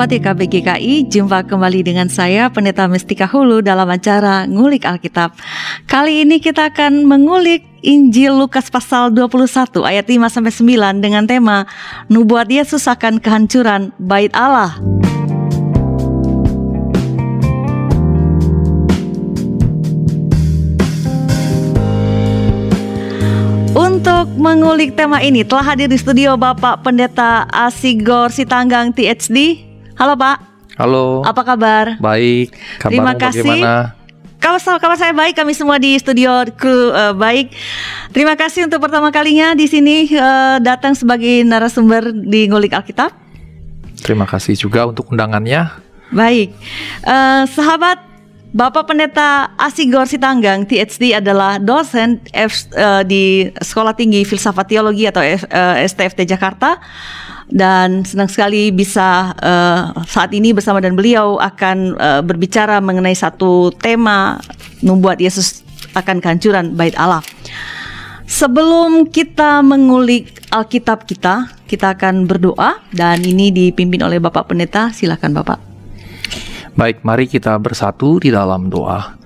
Sahabat YKB GKI, jumpa kembali dengan saya Pendeta Mestika Hulu dalam acara Ngulik Alkitab. Kali ini kita akan mengulik Injil Lukas pasal 21 ayat 5 sampai 9 dengan tema Nubuat Yesus akan kehancuran bait Allah. Untuk mengulik tema ini telah hadir di studio Bapak Pendeta Asigor Sitanggang THD. Halo Pak. Halo. Apa kabar? Baik. Kabarmu Terima kasih. Bagaimana? Kabar, kabar saya baik, kami semua di studio kru uh, baik. Terima kasih untuk pertama kalinya di sini uh, datang sebagai narasumber di Ngulik Alkitab. Terima kasih juga untuk undangannya. Baik, uh, sahabat Bapak Pendeta Asigor Sitanggang THD adalah dosen F, uh, di Sekolah Tinggi Filsafat Teologi atau F, uh, STFT Jakarta dan senang sekali bisa uh, saat ini bersama dan beliau akan uh, berbicara mengenai satu tema membuat Yesus akan kehancuran bait Allah. Sebelum kita mengulik Alkitab kita, kita akan berdoa dan ini dipimpin oleh Bapak Pendeta. Silakan Bapak. Baik, mari kita bersatu di dalam doa.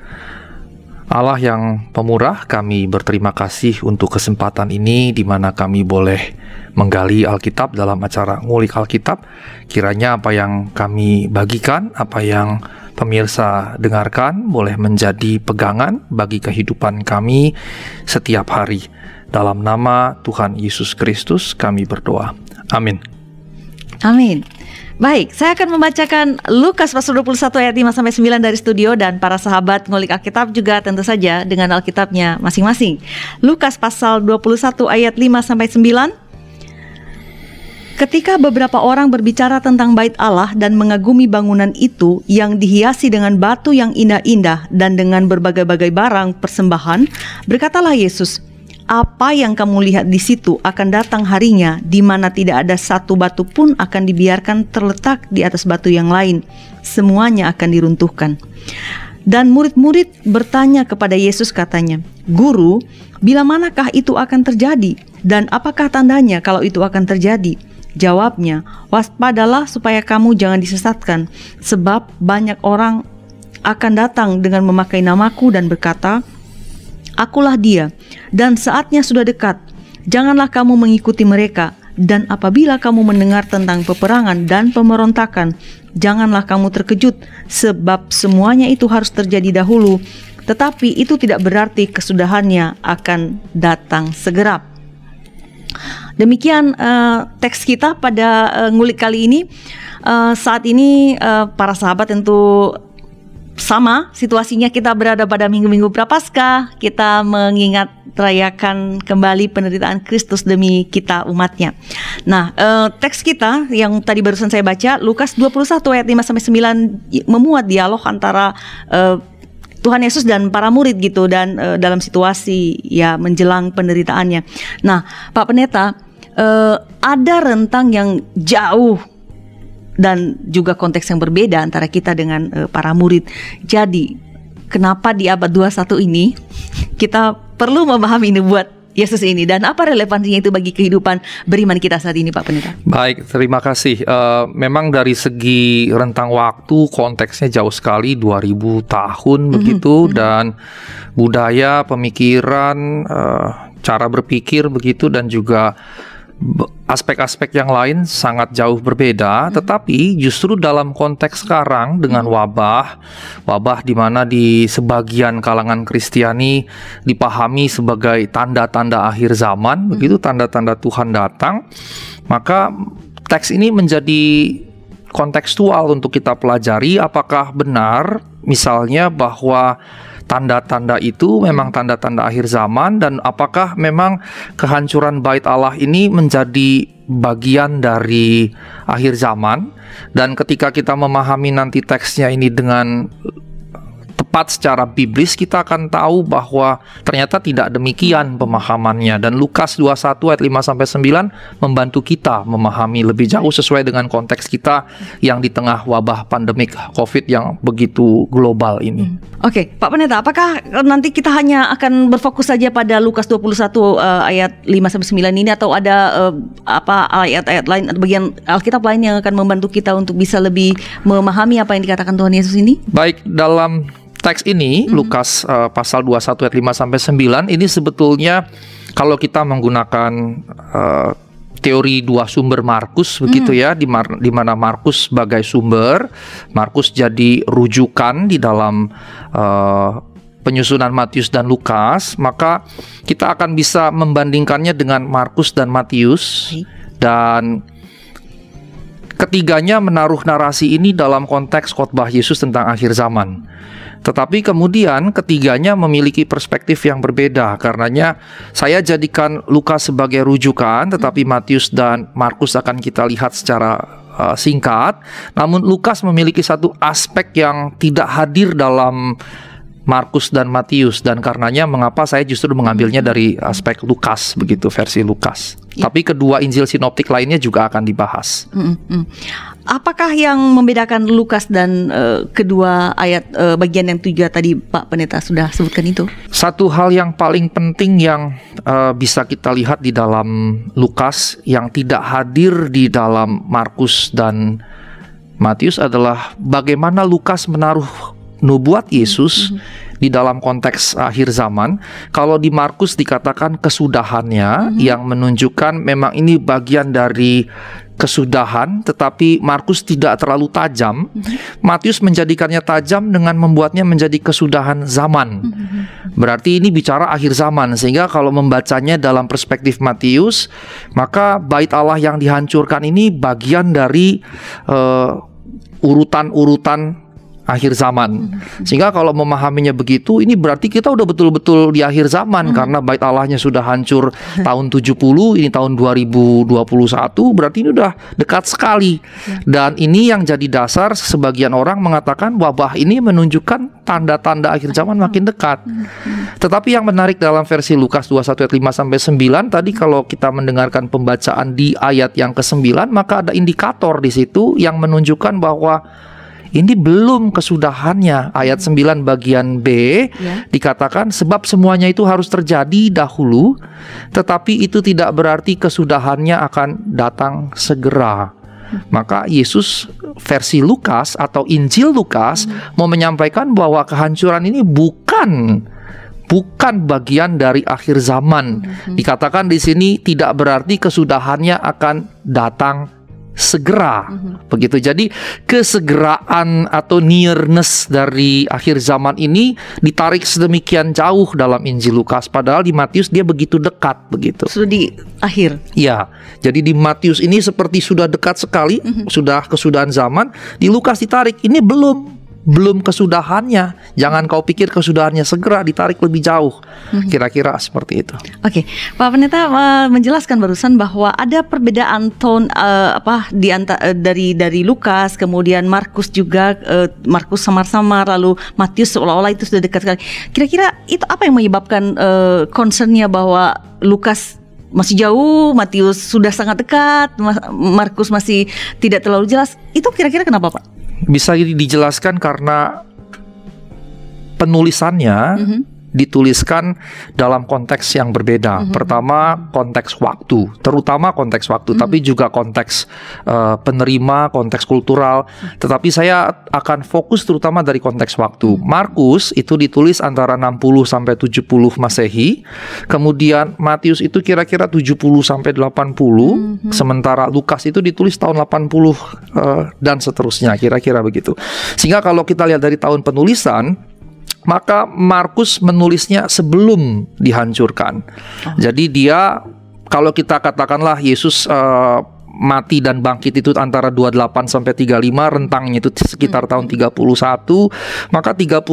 Allah yang pemurah, kami berterima kasih untuk kesempatan ini di mana kami boleh menggali Alkitab dalam acara ngulik Alkitab. Kiranya apa yang kami bagikan, apa yang pemirsa dengarkan boleh menjadi pegangan bagi kehidupan kami setiap hari. Dalam nama Tuhan Yesus Kristus kami berdoa. Amin. Amin. Baik, saya akan membacakan Lukas pasal 21 ayat 5 sampai 9 dari studio dan para sahabat ngulik Alkitab juga tentu saja dengan Alkitabnya masing-masing. Lukas pasal 21 ayat 5 sampai 9. Ketika beberapa orang berbicara tentang bait Allah dan mengagumi bangunan itu yang dihiasi dengan batu yang indah-indah dan dengan berbagai-bagai barang persembahan, berkatalah Yesus, apa yang kamu lihat di situ akan datang harinya di mana tidak ada satu batu pun akan dibiarkan terletak di atas batu yang lain. Semuanya akan diruntuhkan. Dan murid-murid bertanya kepada Yesus katanya, Guru, bila manakah itu akan terjadi? Dan apakah tandanya kalau itu akan terjadi? Jawabnya, waspadalah supaya kamu jangan disesatkan, sebab banyak orang akan datang dengan memakai namaku dan berkata, Akulah dia, dan saatnya sudah dekat. Janganlah kamu mengikuti mereka, dan apabila kamu mendengar tentang peperangan dan pemberontakan, janganlah kamu terkejut, sebab semuanya itu harus terjadi dahulu. Tetapi itu tidak berarti kesudahannya akan datang segera. Demikian uh, teks kita pada uh, ngulik kali ini. Uh, saat ini uh, para sahabat tentu sama situasinya kita berada pada minggu-minggu prapaskah kita mengingat rayakan kembali penderitaan Kristus demi kita umatnya. Nah, eh, teks kita yang tadi barusan saya baca Lukas 21 ayat 5 sampai 9 memuat dialog antara eh, Tuhan Yesus dan para murid gitu dan eh, dalam situasi ya menjelang penderitaannya. Nah, Pak Pendeta, eh, ada rentang yang jauh dan juga konteks yang berbeda antara kita dengan uh, para murid. Jadi, kenapa di abad 21 ini kita perlu memahami buat Yesus ini dan apa relevansinya itu bagi kehidupan beriman kita saat ini Pak Pendeta? Baik, terima kasih. Uh, memang dari segi rentang waktu konteksnya jauh sekali 2000 tahun mm -hmm. begitu mm -hmm. dan budaya, pemikiran, uh, cara berpikir begitu dan juga aspek-aspek yang lain sangat jauh berbeda, hmm. tetapi justru dalam konteks sekarang dengan hmm. wabah, wabah di mana di sebagian kalangan Kristiani dipahami sebagai tanda-tanda akhir zaman, hmm. begitu tanda-tanda Tuhan datang, maka teks ini menjadi kontekstual untuk kita pelajari apakah benar misalnya bahwa tanda-tanda itu memang tanda-tanda akhir zaman dan apakah memang kehancuran bait Allah ini menjadi bagian dari akhir zaman? Dan ketika kita memahami nanti teksnya ini dengan tepat secara biblis kita akan tahu bahwa ternyata tidak demikian pemahamannya dan Lukas 21 ayat 5 sampai 9 membantu kita memahami lebih jauh sesuai dengan konteks kita yang di tengah wabah pandemik Covid yang begitu global ini. Oke, Pak Pendeta, apakah nanti kita hanya akan berfokus saja pada Lukas 21 uh, ayat 5 sampai 9 ini atau ada uh, apa ayat-ayat lain atau bagian Alkitab lain yang akan membantu kita untuk bisa lebih memahami apa yang dikatakan Tuhan Yesus ini? Baik, dalam teks ini hmm. Lukas uh, pasal 21 ayat 5 sampai 9 ini sebetulnya kalau kita menggunakan uh, teori dua sumber Markus begitu ya di, mar di mana Markus sebagai sumber Markus jadi rujukan di dalam uh, penyusunan Matius dan Lukas maka kita akan bisa membandingkannya dengan Markus dan Matius. Dan ketiganya menaruh narasi ini dalam konteks khotbah Yesus tentang akhir zaman. Tetapi kemudian ketiganya memiliki perspektif yang berbeda. Karenanya saya jadikan Lukas sebagai rujukan, tetapi Matius dan Markus akan kita lihat secara uh, singkat. Namun Lukas memiliki satu aspek yang tidak hadir dalam Markus dan Matius dan karenanya mengapa saya justru mengambilnya dari aspek Lukas begitu versi Lukas. Ya. Tapi kedua Injil sinoptik lainnya juga akan dibahas. Mm. Apakah yang membedakan Lukas dan uh, kedua ayat uh, bagian yang tiga tadi Pak Pendeta sudah sebutkan itu? Satu hal yang paling penting yang uh, bisa kita lihat di dalam Lukas yang tidak hadir di dalam Markus dan Matius adalah bagaimana Lukas menaruh nubuat Yesus mm -hmm. di dalam konteks akhir zaman. Kalau di Markus dikatakan kesudahannya mm -hmm. yang menunjukkan memang ini bagian dari kesudahan, tetapi Markus tidak terlalu tajam. Mm -hmm. Matius menjadikannya tajam dengan membuatnya menjadi kesudahan zaman. Mm -hmm. Berarti ini bicara akhir zaman, sehingga kalau membacanya dalam perspektif Matius, maka bait Allah yang dihancurkan ini bagian dari uh, urutan-urutan akhir zaman. Hmm. Sehingga kalau memahaminya begitu, ini berarti kita udah betul-betul di akhir zaman hmm. karena bait Allahnya sudah hancur tahun 70, ini tahun 2021, berarti ini udah dekat sekali. Ya. Dan ini yang jadi dasar sebagian orang mengatakan wabah ini menunjukkan tanda-tanda akhir zaman makin dekat. Hmm. Tetapi yang menarik dalam versi Lukas 21 ayat 5 sampai 9 tadi kalau kita mendengarkan pembacaan di ayat yang ke-9 maka ada indikator di situ yang menunjukkan bahwa ini belum kesudahannya. Ayat 9 bagian B ya. dikatakan sebab semuanya itu harus terjadi dahulu, tetapi itu tidak berarti kesudahannya akan datang segera. Maka Yesus versi Lukas atau Injil Lukas hmm. mau menyampaikan bahwa kehancuran ini bukan bukan bagian dari akhir zaman. Hmm. Dikatakan di sini tidak berarti kesudahannya akan datang segera. Mm-hmm. begitu. Jadi kesegeraan atau nearness dari akhir zaman ini ditarik sedemikian jauh dalam Injil Lukas. Padahal di Matius dia begitu dekat begitu. Sudah di akhir. Ya jadi di Matius ini seperti sudah dekat sekali mm-hmm. sudah kesudahan zaman di Lukas ditarik. Ini belum belum kesudahannya. Jangan kau pikir kesudahannya segera ditarik lebih jauh. Mhm. Kira-kira seperti itu. Oke, okay. Pak Pendeta uh, menjelaskan barusan bahwa ada perbedaan tone uh, apa di anta, uh, dari dari Lukas, kemudian Markus juga uh, Markus samar-samar, lalu Matius seolah-olah itu sudah dekat sekali. Kira-kira itu apa yang menyebabkan uh, concernnya bahwa Lukas masih jauh, Matius sudah sangat dekat, Markus masih tidak terlalu jelas. Itu kira-kira kenapa, Pak? Bisa dijelaskan karena penulisannya mm -hmm dituliskan dalam konteks yang berbeda. Mm -hmm. Pertama konteks waktu, terutama konteks waktu, mm -hmm. tapi juga konteks uh, penerima, konteks kultural. Mm -hmm. Tetapi saya akan fokus terutama dari konteks waktu. Mm -hmm. Markus itu ditulis antara 60 sampai 70 Masehi. Kemudian Matius itu kira-kira 70 sampai 80. Mm -hmm. Sementara Lukas itu ditulis tahun 80 uh, eh, dan seterusnya, kira-kira begitu. Sehingga kalau kita lihat dari tahun penulisan maka Markus menulisnya sebelum dihancurkan. Oh. Jadi dia kalau kita katakanlah Yesus uh, mati dan bangkit itu antara 28 sampai 35, rentangnya itu sekitar tahun 31. Maka 31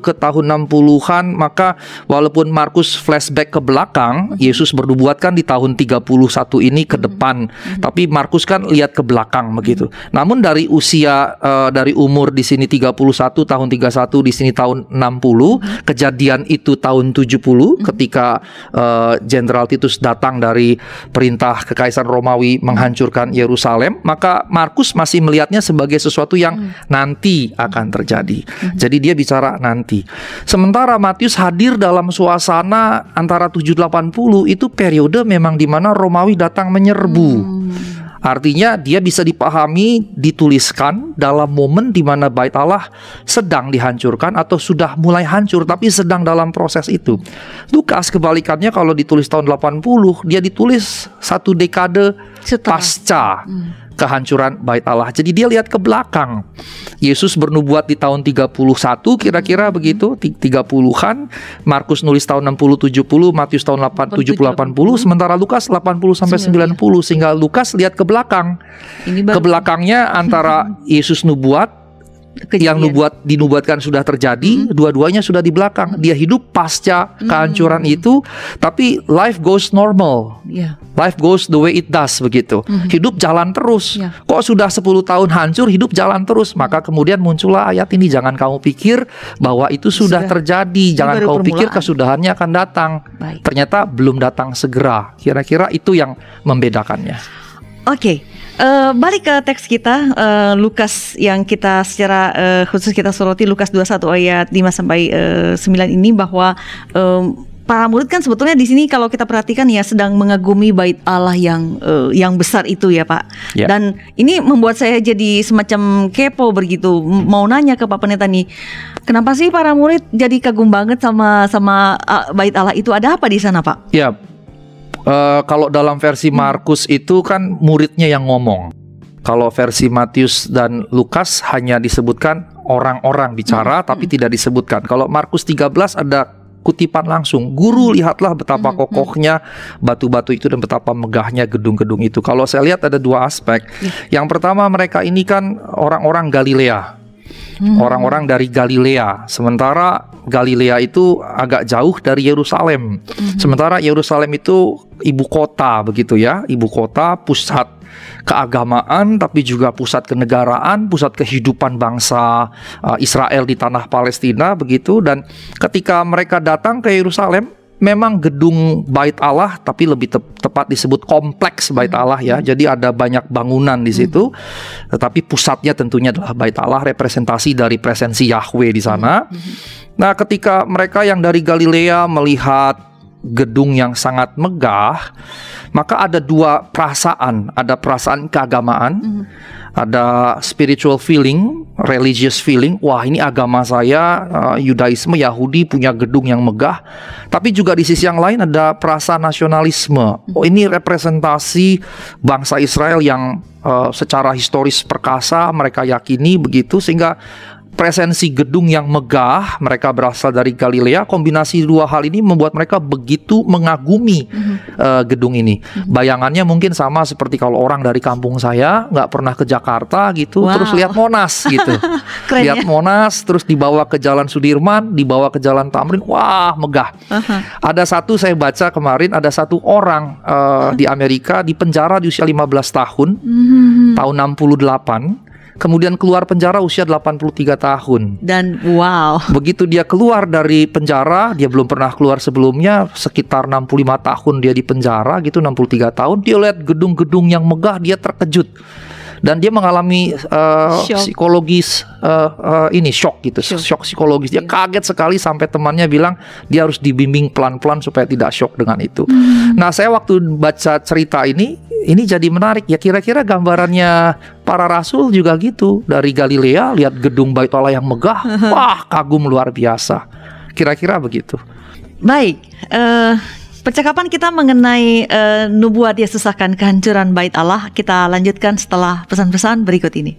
ke tahun 60-an, maka walaupun Markus flashback ke belakang, Yesus bernubuat kan di tahun 31 ini ke depan. Tapi Markus kan lihat ke belakang begitu. Namun dari usia uh, dari umur di sini 31 tahun 31 di sini tahun 60, kejadian itu tahun 70 ketika uh, Jenderal Titus datang dari perintah kekaisaran Romawi menghancurkan Yerusalem, maka Markus masih melihatnya sebagai sesuatu yang hmm. nanti akan terjadi. Hmm. Jadi dia bicara nanti. Sementara Matius hadir dalam suasana antara 780 itu periode memang di mana Romawi datang menyerbu. Hmm. Artinya dia bisa dipahami, dituliskan dalam momen di mana bait Allah sedang dihancurkan atau sudah mulai hancur tapi sedang dalam proses itu. Lukas kebalikannya kalau ditulis tahun 80, dia ditulis satu dekade Setelah. pasca. Hmm kehancuran bait Allah. Jadi dia lihat ke belakang. Yesus bernubuat di tahun 31 kira-kira begitu 30-an. Markus nulis tahun 60 70, Matius tahun 8, 70 80, sementara Lukas 80 sampai 90 sehingga Lukas lihat ke belakang. Ke belakangnya antara Yesus nubuat Kejadian. yang nubuat dinubuatkan sudah terjadi, hmm. dua-duanya sudah di belakang. Dia hidup pasca hmm. kehancuran itu, tapi life goes normal. Yeah. Life goes the way it does begitu. Hmm. Hidup jalan terus. Yeah. Kok sudah 10 tahun hancur, hidup jalan terus. Maka kemudian muncullah ayat ini, jangan kamu pikir bahwa itu sudah, sudah. terjadi, jangan kamu permulaan. pikir kesudahannya akan datang. Baik. Ternyata belum datang segera. Kira-kira itu yang membedakannya. Oke. Okay. Uh, balik ke teks kita uh, Lukas yang kita secara uh, khusus kita soroti Lukas 21 ayat 5 sampai uh, 9 ini bahwa um, para murid kan sebetulnya di sini kalau kita perhatikan ya sedang mengagumi bait Allah yang uh, yang besar itu ya Pak. Yeah. Dan ini membuat saya jadi semacam kepo begitu. Mau nanya ke Pak Pendeta nih, kenapa sih para murid jadi kagum banget sama sama uh, bait Allah itu ada apa di sana Pak? Ya, Uh, kalau dalam versi hmm. Markus itu kan muridnya yang ngomong. Kalau versi Matius dan Lukas hanya disebutkan orang-orang bicara hmm. tapi hmm. tidak disebutkan. Kalau Markus 13 ada kutipan langsung. Guru lihatlah betapa kokohnya batu-batu itu dan betapa megahnya gedung-gedung itu. Kalau saya lihat ada dua aspek. Yang pertama mereka ini kan orang-orang Galilea hmm. Orang-orang dari Galilea. Sementara Galilea itu agak jauh dari Yerusalem. Hmm. Sementara Yerusalem itu ibu kota begitu ya, ibu kota pusat keagamaan tapi juga pusat kenegaraan, pusat kehidupan bangsa uh, Israel di tanah Palestina begitu dan ketika mereka datang ke Yerusalem memang gedung Bait Allah tapi lebih te tepat disebut kompleks Bait Allah ya. Jadi ada banyak bangunan di situ. Tetapi pusatnya tentunya adalah Bait Allah representasi dari presensi Yahweh di sana. Nah, ketika mereka yang dari Galilea melihat gedung yang sangat megah, maka ada dua perasaan, ada perasaan keagamaan, mm. ada spiritual feeling, religious feeling. Wah, ini agama saya uh, Yudaisme Yahudi punya gedung yang megah. Tapi juga di sisi yang lain ada perasaan nasionalisme. Oh, ini representasi bangsa Israel yang uh, secara historis perkasa mereka yakini begitu sehingga presensi gedung yang megah, mereka berasal dari Galilea. Kombinasi dua hal ini membuat mereka begitu mengagumi mm-hmm. uh, gedung ini. Mm-hmm. Bayangannya mungkin sama seperti kalau orang dari kampung saya nggak pernah ke Jakarta gitu, wow. terus lihat Monas gitu, lihat ya? Monas, terus dibawa ke Jalan Sudirman, dibawa ke Jalan Tamrin, wah megah. Uh-huh. Ada satu saya baca kemarin, ada satu orang uh, uh-huh. di Amerika di penjara di usia 15 tahun, mm-hmm. tahun 68 kemudian keluar penjara usia 83 tahun. Dan wow. Begitu dia keluar dari penjara, dia belum pernah keluar sebelumnya, sekitar 65 tahun dia di penjara gitu, 63 tahun, dia lihat gedung-gedung yang megah, dia terkejut dan dia mengalami uh, psikologis uh, uh, ini shock gitu, shock, shock psikologis. Dia iya. kaget sekali sampai temannya bilang dia harus dibimbing pelan-pelan supaya tidak shock dengan itu. Hmm. Nah, saya waktu baca cerita ini ini jadi menarik. Ya kira-kira gambarannya para rasul juga gitu. Dari Galilea lihat gedung Bait Allah yang megah. Wah kagum luar biasa. Kira-kira begitu. Baik uh, percakapan kita mengenai uh, nubuat Yesus akan kehancuran Bait Allah kita lanjutkan setelah pesan-pesan berikut ini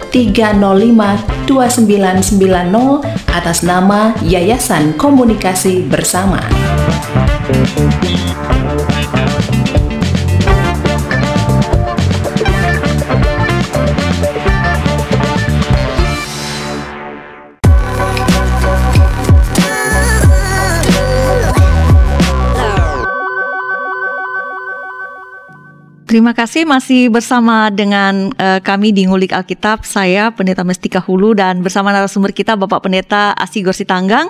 305 2990 atas nama Yayasan Komunikasi Bersama. Terima kasih masih bersama dengan uh, kami di Ngulik Alkitab. Saya Pendeta Mestika Hulu dan bersama narasumber kita Bapak Pendeta Asi Gorsi Tanggang.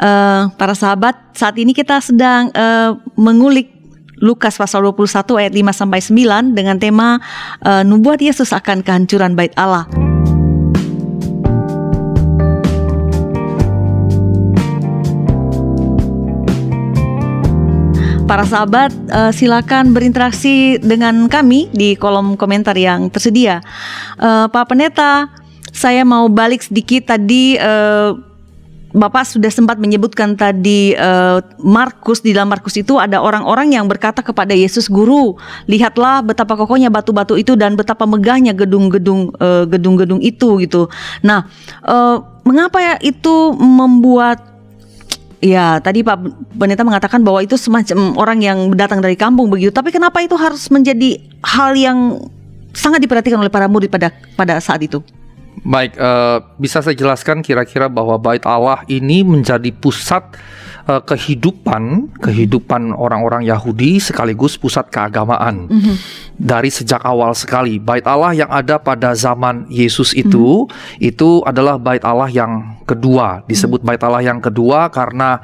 Uh, para sahabat, saat ini kita sedang uh, mengulik Lukas pasal 21 ayat 5 sampai 9 dengan tema uh, nubuat Yesus akan kehancuran bait Allah. Para sahabat uh, silakan berinteraksi dengan kami di kolom komentar yang tersedia. Uh, Pak Pendeta, saya mau balik sedikit tadi uh, Bapak sudah sempat menyebutkan tadi uh, Markus di dalam Markus itu ada orang-orang yang berkata kepada Yesus Guru, lihatlah betapa kokohnya batu-batu itu dan betapa megahnya gedung-gedung uh, gedung-gedung itu gitu. Nah, uh, mengapa ya itu membuat Ya, tadi Pak Pendeta mengatakan bahwa itu semacam orang yang datang dari kampung begitu. Tapi kenapa itu harus menjadi hal yang sangat diperhatikan oleh para murid pada pada saat itu? Baik, uh, bisa saya jelaskan kira-kira bahwa Bait Allah ini menjadi pusat uh, kehidupan kehidupan orang-orang Yahudi sekaligus pusat keagamaan. Mm -hmm. Dari sejak awal sekali, Bait Allah yang ada pada zaman Yesus itu mm -hmm. itu adalah Bait Allah yang kedua disebut bait Allah yang kedua karena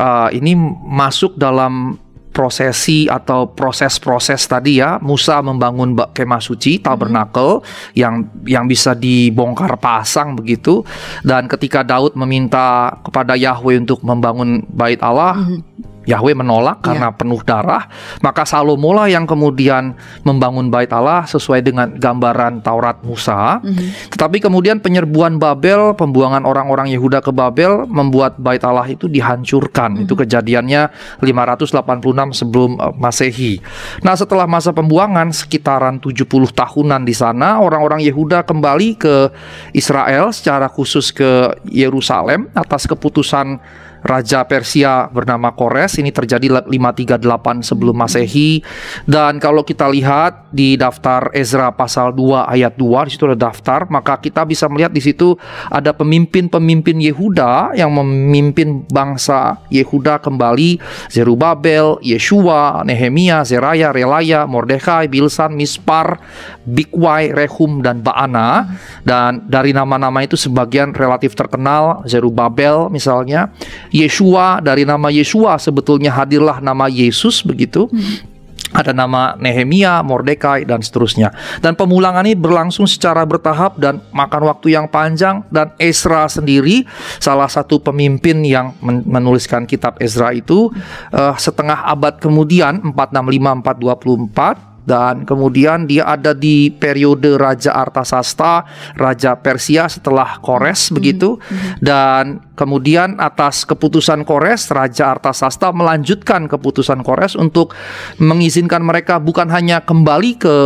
uh, ini masuk dalam prosesi atau proses-proses tadi ya. Musa membangun kemah suci tabernakel hmm. yang yang bisa dibongkar pasang begitu. Dan ketika Daud meminta kepada Yahweh untuk membangun bait Allah hmm Yahweh menolak karena yeah. penuh darah, maka Salomo lah yang kemudian membangun bait Allah sesuai dengan gambaran Taurat Musa. Mm -hmm. Tetapi kemudian penyerbuan Babel, pembuangan orang-orang Yehuda ke Babel membuat bait Allah itu dihancurkan. Mm -hmm. Itu kejadiannya 586 sebelum uh, Masehi. Nah, setelah masa pembuangan sekitaran 70 tahunan di sana, orang-orang Yehuda kembali ke Israel secara khusus ke Yerusalem atas keputusan raja Persia bernama Kores. Ini terjadi 538 sebelum Masehi. Dan kalau kita lihat di daftar Ezra pasal 2 ayat 2 di situ ada daftar maka kita bisa melihat di situ ada pemimpin-pemimpin Yehuda yang memimpin bangsa Yehuda kembali. Zerubabel, Yeshua, Nehemia, Zeraya, Relaya, Mordekai, Bilsan, Mispar, Bikwai, Rehum dan Baana. Dan dari nama-nama itu sebagian relatif terkenal. Zerubabel misalnya Yeshua dari nama Yeshua sebetulnya hadirlah nama Yesus begitu. Hmm. Ada nama Nehemia, Mordekai dan seterusnya. Dan pemulangan ini berlangsung secara bertahap dan makan waktu yang panjang dan Ezra sendiri salah satu pemimpin yang menuliskan kitab Ezra itu uh, setengah abad kemudian 465 424 dan kemudian dia ada di periode Raja Artasasta, Raja Persia setelah Kores mm -hmm. begitu hmm. dan kemudian atas keputusan Kores Raja Artasasta melanjutkan keputusan Kores untuk mengizinkan mereka bukan hanya kembali ke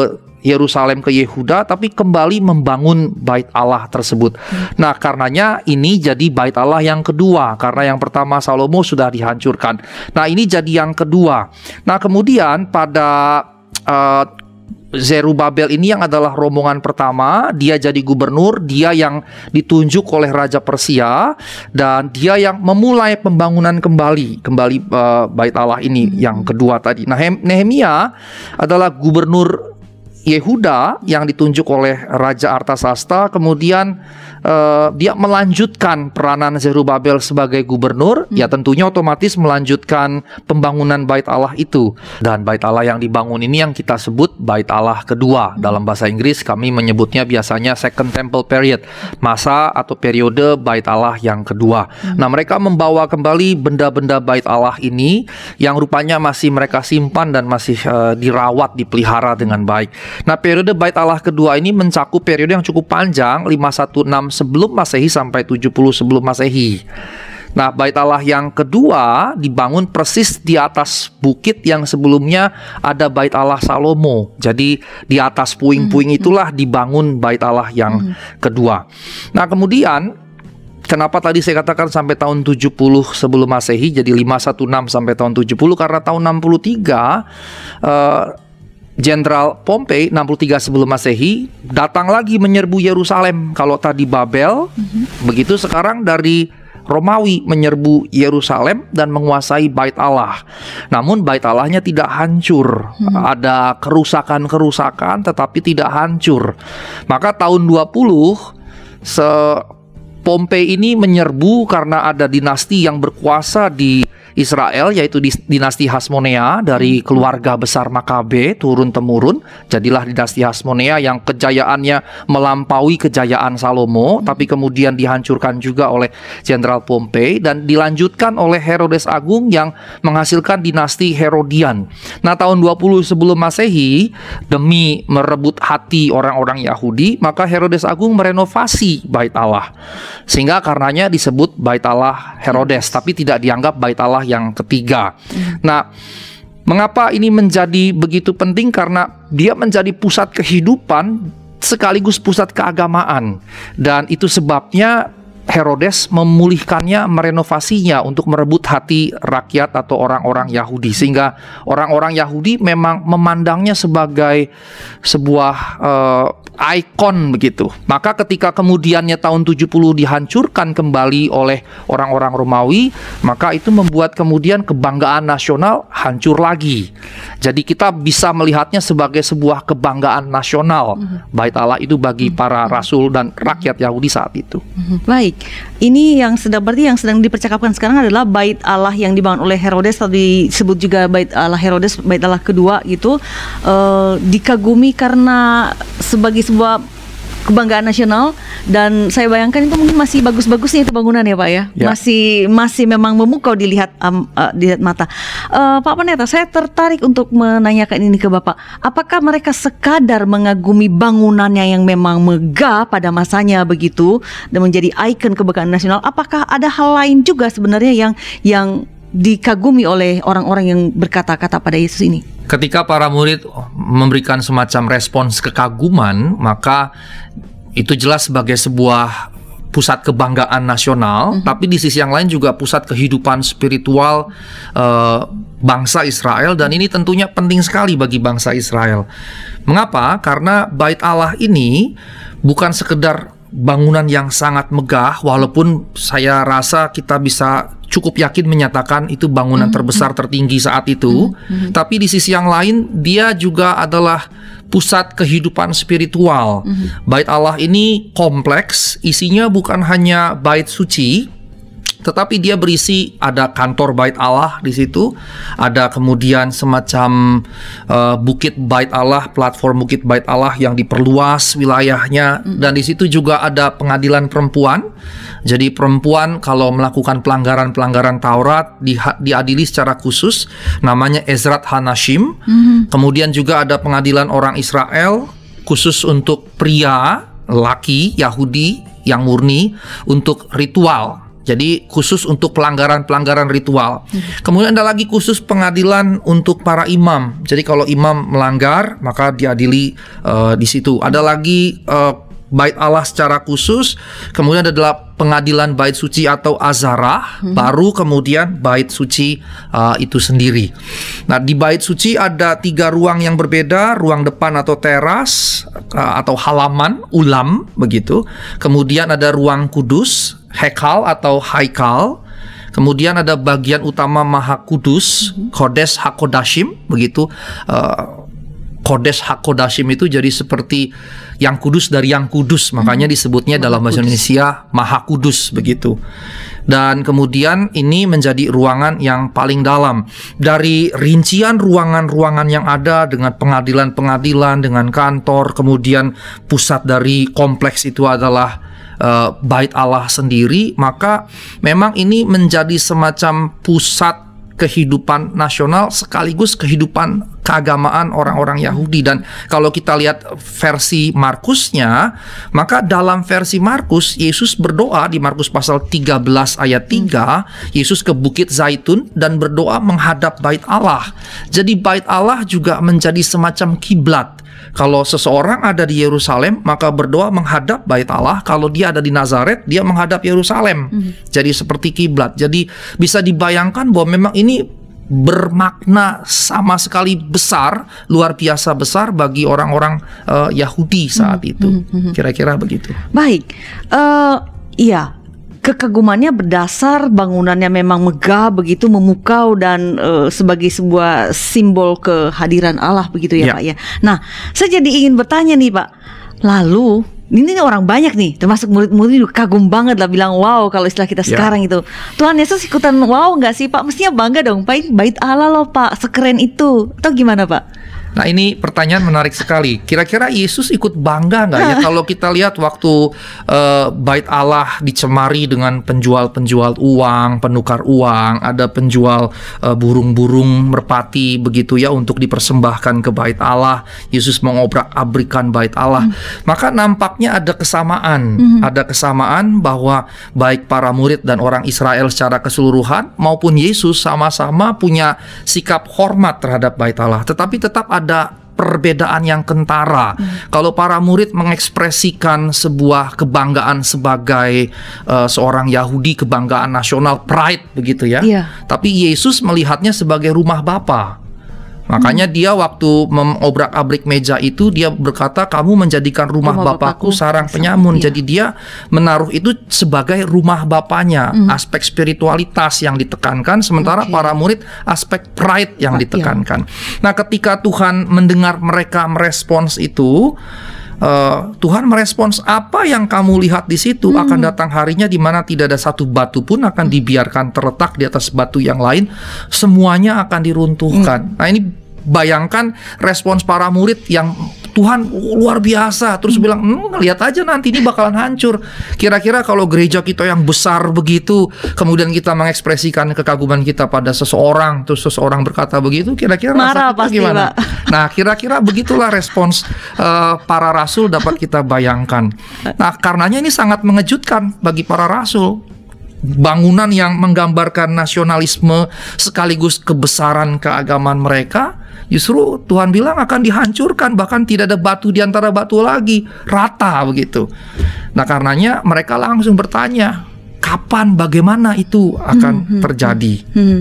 Yerusalem ke Yehuda tapi kembali membangun bait Allah tersebut. Hmm. Nah, karenanya ini jadi bait Allah yang kedua karena yang pertama Salomo sudah dihancurkan. Nah, ini jadi yang kedua. Nah, kemudian pada uh, Zerubabel ini yang adalah rombongan pertama, dia jadi gubernur, dia yang ditunjuk oleh Raja Persia dan dia yang memulai pembangunan kembali kembali uh, Bait Allah ini yang kedua tadi. Nah, Nehemia adalah gubernur Yehuda yang ditunjuk oleh Raja Artasasta, kemudian uh, dia melanjutkan peranan Zerubabel sebagai gubernur, hmm. ya tentunya otomatis melanjutkan pembangunan bait Allah itu. Dan bait Allah yang dibangun ini yang kita sebut bait Allah kedua. Hmm. Dalam bahasa Inggris kami menyebutnya biasanya Second Temple Period, masa atau periode bait Allah yang kedua. Hmm. Nah, mereka membawa kembali benda-benda bait Allah ini yang rupanya masih mereka simpan dan masih uh, dirawat, dipelihara dengan baik. Nah, periode bait Allah kedua ini mencakup periode yang cukup panjang, 516 sebelum Masehi sampai 70 sebelum Masehi. Nah, bait Allah yang kedua dibangun persis di atas bukit yang sebelumnya ada bait Allah Salomo. Jadi di atas puing-puing hmm, hmm. itulah dibangun bait Allah yang hmm. kedua. Nah, kemudian kenapa tadi saya katakan sampai tahun 70 sebelum Masehi jadi 516 sampai tahun 70 karena tahun 63 uh, Jenderal Pompei 63 sebelum Masehi datang lagi menyerbu Yerusalem. Kalau tadi Babel, mm-hmm. begitu sekarang dari Romawi menyerbu Yerusalem dan menguasai Bait Allah. Namun Bait Allahnya tidak hancur. Hmm. Ada kerusakan-kerusakan tetapi tidak hancur. Maka tahun 20 se Pompei ini menyerbu karena ada dinasti yang berkuasa di Israel yaitu dinasti Hasmonea dari hmm. keluarga besar Makabe turun temurun jadilah dinasti Hasmonea yang kejayaannya melampaui kejayaan Salomo hmm. tapi kemudian dihancurkan juga oleh Jenderal Pompei dan dilanjutkan oleh Herodes Agung yang menghasilkan dinasti Herodian. Nah, tahun 20 sebelum Masehi demi merebut hati orang-orang Yahudi, maka Herodes Agung merenovasi Bait Allah. Sehingga karenanya disebut Bait Allah Herodes, tapi tidak dianggap Bait Allah yang ketiga. Nah, mengapa ini menjadi begitu penting? Karena dia menjadi pusat kehidupan sekaligus pusat keagamaan, dan itu sebabnya Herodes memulihkannya, merenovasinya untuk merebut hati rakyat atau orang-orang Yahudi sehingga orang-orang Yahudi memang memandangnya sebagai sebuah uh, ikon begitu. Maka ketika kemudiannya tahun 70 dihancurkan kembali oleh orang-orang Romawi, maka itu membuat kemudian kebanggaan nasional hancur lagi. Jadi kita bisa melihatnya sebagai sebuah kebanggaan nasional. -hmm. Bait Allah itu bagi mhm. para rasul dan rakyat Yahudi saat itu. -hmm. Baik. Ini yang sedang berarti yang sedang dipercakapkan sekarang adalah bait Allah yang dibangun oleh Herodes atau disebut juga bait Allah Herodes, bait Allah kedua gitu. Uh, dikagumi karena sebagai sebuah kebanggaan nasional dan saya bayangkan itu mungkin masih bagus-bagusnya itu bangunan ya Pak ya. ya. Masih masih memang memukau dilihat um, uh, dilihat mata. Uh, Pak Pendeta, saya tertarik untuk menanyakan ini ke Bapak. Apakah mereka sekadar mengagumi bangunannya yang memang megah pada masanya begitu dan menjadi ikon kebanggaan nasional? Apakah ada hal lain juga sebenarnya yang yang dikagumi oleh orang-orang yang berkata-kata pada Yesus ini? ketika para murid memberikan semacam respons kekaguman, maka itu jelas sebagai sebuah pusat kebanggaan nasional, mm-hmm. tapi di sisi yang lain juga pusat kehidupan spiritual uh, bangsa Israel dan ini tentunya penting sekali bagi bangsa Israel. Mengapa? Karena bait Allah ini bukan sekedar bangunan yang sangat megah walaupun saya rasa kita bisa cukup yakin menyatakan itu bangunan mm -hmm. terbesar tertinggi saat itu. Mm -hmm. Tapi di sisi yang lain dia juga adalah pusat kehidupan spiritual. Mm -hmm. Bait Allah ini kompleks, isinya bukan hanya bait suci, tetapi dia berisi ada kantor bait Allah di situ, ada kemudian semacam uh, bukit bait Allah, platform bukit bait Allah yang diperluas wilayahnya dan di situ juga ada pengadilan perempuan. Jadi perempuan kalau melakukan pelanggaran-pelanggaran Taurat di, diadili secara khusus namanya Ezrat Hanashim. Mm. Kemudian juga ada pengadilan orang Israel khusus untuk pria laki Yahudi yang murni untuk ritual jadi khusus untuk pelanggaran-pelanggaran ritual. Hmm. Kemudian ada lagi khusus pengadilan untuk para imam. Jadi kalau imam melanggar maka diadili uh, di situ. Ada lagi uh, bait Allah secara khusus, kemudian adalah pengadilan bait suci atau azarah, hmm. baru kemudian bait suci uh, itu sendiri. Nah di bait suci ada tiga ruang yang berbeda, ruang depan atau teras uh, atau halaman ulam begitu. Kemudian ada ruang kudus, hekal atau haikal. Kemudian ada bagian utama Maha Kudus, -hmm. Kodes Hakodashim, begitu. Uh, Kodes Hakodashim itu jadi seperti yang kudus dari yang kudus, makanya disebutnya dalam bahasa Indonesia Maha Kudus begitu. Dan kemudian ini menjadi ruangan yang paling dalam. Dari rincian ruangan-ruangan yang ada dengan pengadilan-pengadilan, dengan kantor, kemudian pusat dari kompleks itu adalah uh, bait Allah sendiri, maka memang ini menjadi semacam pusat kehidupan nasional sekaligus kehidupan keagamaan orang-orang Yahudi dan kalau kita lihat versi Markusnya maka dalam versi Markus Yesus berdoa di Markus pasal 13 ayat 3 Yesus ke Bukit Zaitun dan berdoa menghadap bait Allah jadi bait Allah juga menjadi semacam kiblat kalau seseorang ada di Yerusalem, maka berdoa menghadap Bait Allah. Kalau dia ada di Nazaret, dia menghadap Yerusalem. Hmm. Jadi seperti kiblat. Jadi bisa dibayangkan bahwa memang ini bermakna sama sekali besar, luar biasa besar bagi orang-orang uh, Yahudi saat hmm, itu. Hmm, Kira-kira begitu. Baik, uh, iya kekagumannya berdasar bangunannya memang megah begitu memukau dan uh, sebagai sebuah simbol kehadiran Allah begitu ya, ya Pak ya. Nah, saya jadi ingin bertanya nih Pak. Lalu ini orang banyak nih, termasuk murid-murid kagum banget lah bilang wow kalau istilah kita ya. sekarang itu. Tuhan Yesus ikutan wow nggak sih Pak? Mestinya bangga dong Pak, bait Allah loh Pak, sekeren itu. Atau gimana Pak? Nah ini pertanyaan menarik sekali. Kira-kira Yesus ikut bangga nggak ya kalau kita lihat waktu uh, bait Allah dicemari dengan penjual-penjual uang, penukar uang, ada penjual uh, burung-burung merpati begitu ya untuk dipersembahkan ke bait Allah. Yesus mengobrak-abrikan bait Allah. Hmm. Maka nampaknya ada kesamaan, hmm. ada kesamaan bahwa baik para murid dan orang Israel secara keseluruhan maupun Yesus sama-sama punya sikap hormat terhadap bait Allah. Tetapi tetap ada ada perbedaan yang kentara. Hmm. Kalau para murid mengekspresikan sebuah kebanggaan sebagai uh, seorang Yahudi, kebanggaan nasional, pride begitu ya. Yeah. Tapi Yesus melihatnya sebagai rumah Bapa. Makanya hmm. dia waktu mengobrak-abrik meja itu dia berkata kamu menjadikan rumah, rumah bapakku, bapakku sarang penyamun. Iya. Jadi dia menaruh itu sebagai rumah bapaknya, hmm. aspek spiritualitas yang ditekankan sementara okay. para murid aspek pride yang iya. ditekankan. Nah, ketika Tuhan mendengar mereka merespons itu Uh, Tuhan merespons apa yang kamu lihat di situ hmm. akan datang harinya di mana tidak ada satu batu pun akan dibiarkan terletak di atas batu yang lain semuanya akan diruntuhkan. Hmm. Nah ini bayangkan respons para murid yang Tuhan luar biasa. Terus hmm. bilang hmm, lihat aja nanti ini bakalan hancur. Kira-kira kalau gereja kita yang besar begitu kemudian kita mengekspresikan kekaguman kita pada seseorang terus seseorang berkata begitu kira-kira marah pasti gimana? Pak. nah kira-kira begitulah respons uh, para rasul dapat kita bayangkan. Nah karenanya ini sangat mengejutkan bagi para rasul bangunan yang menggambarkan nasionalisme sekaligus kebesaran keagamaan mereka Justru Tuhan bilang akan dihancurkan bahkan tidak ada batu di antara batu lagi, rata begitu. Nah, karenanya mereka langsung bertanya, kapan bagaimana itu akan hmm, hmm, hmm. terjadi? Hmm, hmm.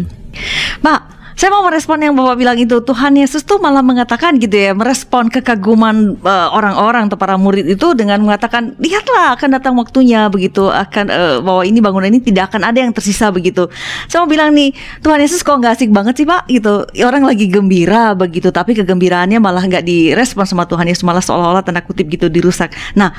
Pak, saya mau merespon yang Bapak bilang itu Tuhan Yesus tuh malah mengatakan gitu ya merespon kekaguman uh, orang-orang atau para murid itu dengan mengatakan lihatlah akan datang waktunya begitu akan uh, bahwa ini bangunan ini tidak akan ada yang tersisa begitu. Saya mau bilang nih Tuhan Yesus kok nggak asik banget sih Pak gitu orang lagi gembira begitu tapi kegembiraannya malah nggak direspon sama Tuhan Yesus malah seolah-olah tanda kutip gitu dirusak. Nah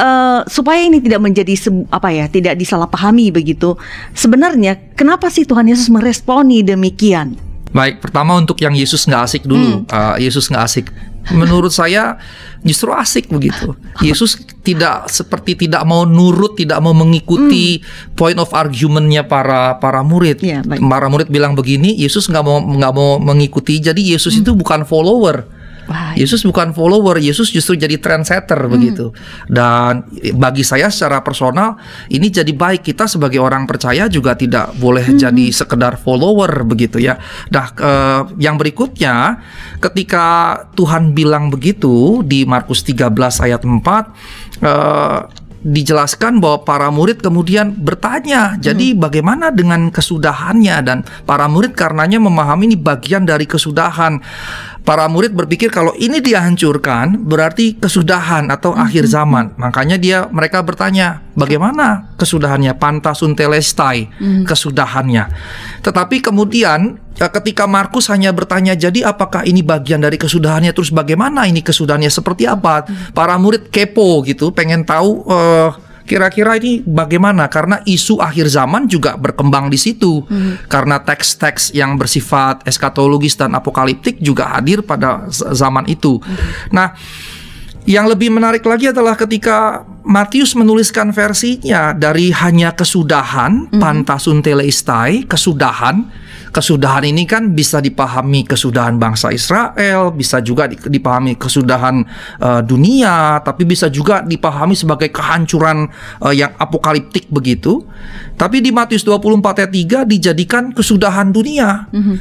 uh, supaya ini tidak menjadi apa ya tidak disalahpahami begitu sebenarnya kenapa sih Tuhan Yesus meresponi demikian? Baik, pertama untuk yang Yesus nggak asik dulu. Hmm. Uh, Yesus nggak asik. Menurut saya justru asik begitu. Yesus tidak seperti tidak mau nurut, tidak mau mengikuti hmm. point of argumentnya para para murid. Ya, Para murid bilang begini, Yesus nggak mau nggak mau mengikuti. Jadi Yesus hmm. itu bukan follower Yesus bukan follower, Yesus justru jadi trendsetter hmm. begitu. Dan bagi saya secara personal ini jadi baik kita sebagai orang percaya juga tidak boleh hmm. jadi sekedar follower begitu ya. Nah, eh, yang berikutnya ketika Tuhan bilang begitu di Markus 13 ayat 4 eh, dijelaskan bahwa para murid kemudian bertanya, jadi hmm. bagaimana dengan kesudahannya dan para murid karenanya memahami ini bagian dari kesudahan para murid berpikir kalau ini dihancurkan berarti kesudahan atau mm-hmm. akhir zaman. Makanya dia mereka bertanya, bagaimana kesudahannya? Pantasun telestai, mm-hmm. kesudahannya. Tetapi kemudian eh, ketika Markus hanya bertanya, jadi apakah ini bagian dari kesudahannya? Terus bagaimana ini kesudahannya? Seperti apa? Para murid kepo gitu, pengen tahu. Uh, kira-kira ini bagaimana karena isu akhir zaman juga berkembang di situ hmm. karena teks-teks yang bersifat eskatologis dan apokaliptik juga hadir pada zaman itu. Hmm. Nah, yang lebih menarik lagi adalah ketika Matius menuliskan versinya dari hanya kesudahan, hmm. pantasun teleistai, kesudahan kesudahan ini kan bisa dipahami kesudahan bangsa Israel, bisa juga dipahami kesudahan uh, dunia, tapi bisa juga dipahami sebagai kehancuran uh, yang apokaliptik begitu. Tapi di Matius 24 ayat 3 dijadikan kesudahan dunia. Mm -hmm.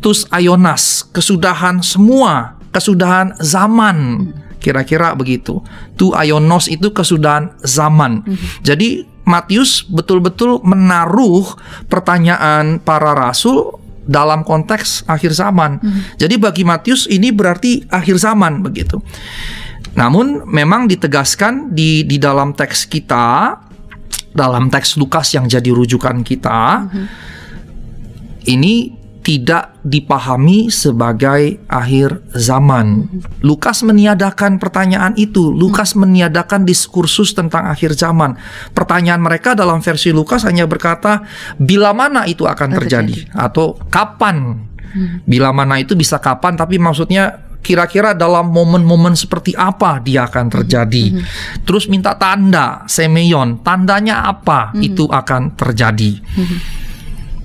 Tus ayonas, kesudahan semua, kesudahan zaman. Kira-kira begitu. Tu ayonos itu kesudahan zaman. Mm -hmm. Jadi Matius betul-betul menaruh pertanyaan para rasul dalam konteks akhir zaman. Hmm. Jadi bagi Matius ini berarti akhir zaman begitu. Namun memang ditegaskan di di dalam teks kita dalam teks Lukas yang jadi rujukan kita hmm. ini tidak dipahami sebagai akhir zaman. Lukas meniadakan pertanyaan itu. Lukas meniadakan diskursus tentang akhir zaman. Pertanyaan mereka dalam versi Lukas hanya berkata bila mana itu akan terjadi atau kapan. Bila mana itu bisa kapan tapi maksudnya kira-kira dalam momen-momen seperti apa dia akan terjadi. Terus minta tanda, semeyon, tandanya apa itu akan terjadi.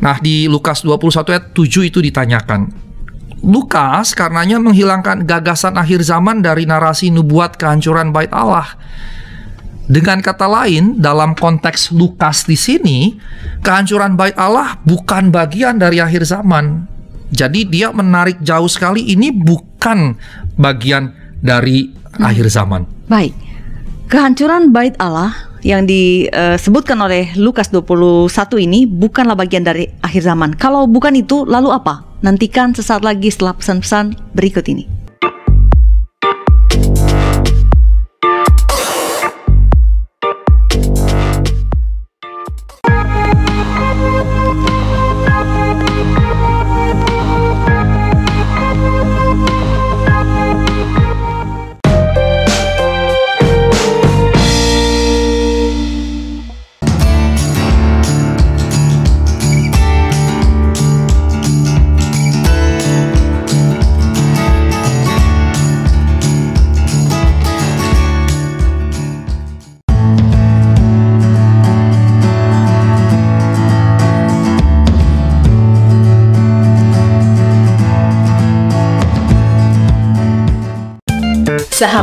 Nah, di Lukas 21 ayat 7 itu ditanyakan. Lukas karenanya menghilangkan gagasan akhir zaman dari narasi nubuat kehancuran bait Allah. Dengan kata lain, dalam konteks Lukas di sini, kehancuran bait Allah bukan bagian dari akhir zaman. Jadi dia menarik jauh sekali ini bukan bagian dari hmm. akhir zaman. Baik. Kehancuran bait Allah yang disebutkan oleh Lukas 21 ini bukanlah bagian dari akhir zaman. Kalau bukan itu, lalu apa? Nantikan sesaat lagi setelah pesan-pesan berikut ini.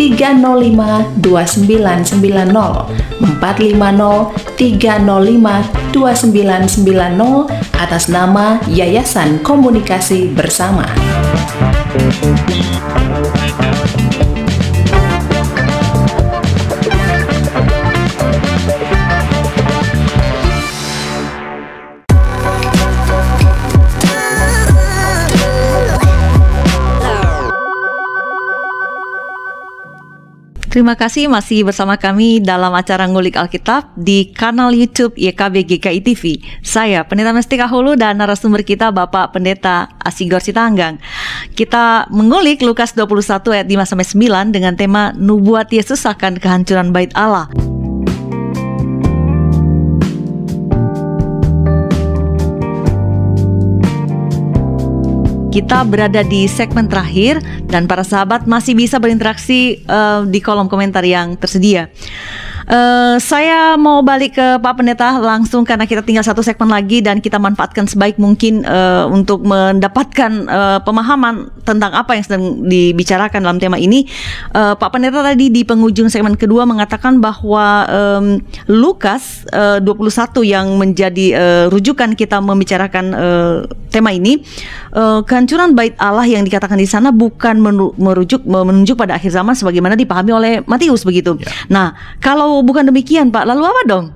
305 2990 450 305 2990 atas nama Yayasan Komunikasi Bersama. Terima kasih masih bersama kami dalam acara Ngulik Alkitab di kanal YouTube YKB GKI TV. Saya Pendeta Mestika Hulu dan narasumber kita Bapak Pendeta Asigor Sitanggang. Kita mengulik Lukas 21 ayat 5 sampai 9 dengan tema Nubuat Yesus akan kehancuran bait Allah. Kita berada di segmen terakhir dan para sahabat masih bisa berinteraksi uh, di kolom komentar yang tersedia. Uh, saya mau balik ke Pak Pendeta langsung karena kita tinggal satu segmen lagi dan kita manfaatkan sebaik mungkin uh, untuk mendapatkan uh, pemahaman tentang apa yang sedang dibicarakan dalam tema ini. Uh, Pak Pendeta tadi di penghujung segmen kedua mengatakan bahwa um, Lukas uh, 21 yang menjadi uh, rujukan kita membicarakan uh, tema ini, uh, kehancuran bait Allah yang dikatakan di sana bukan merujuk menunjuk pada akhir zaman sebagaimana dipahami oleh Matius begitu. Ya. Nah, kalau bukan demikian Pak, lalu apa dong?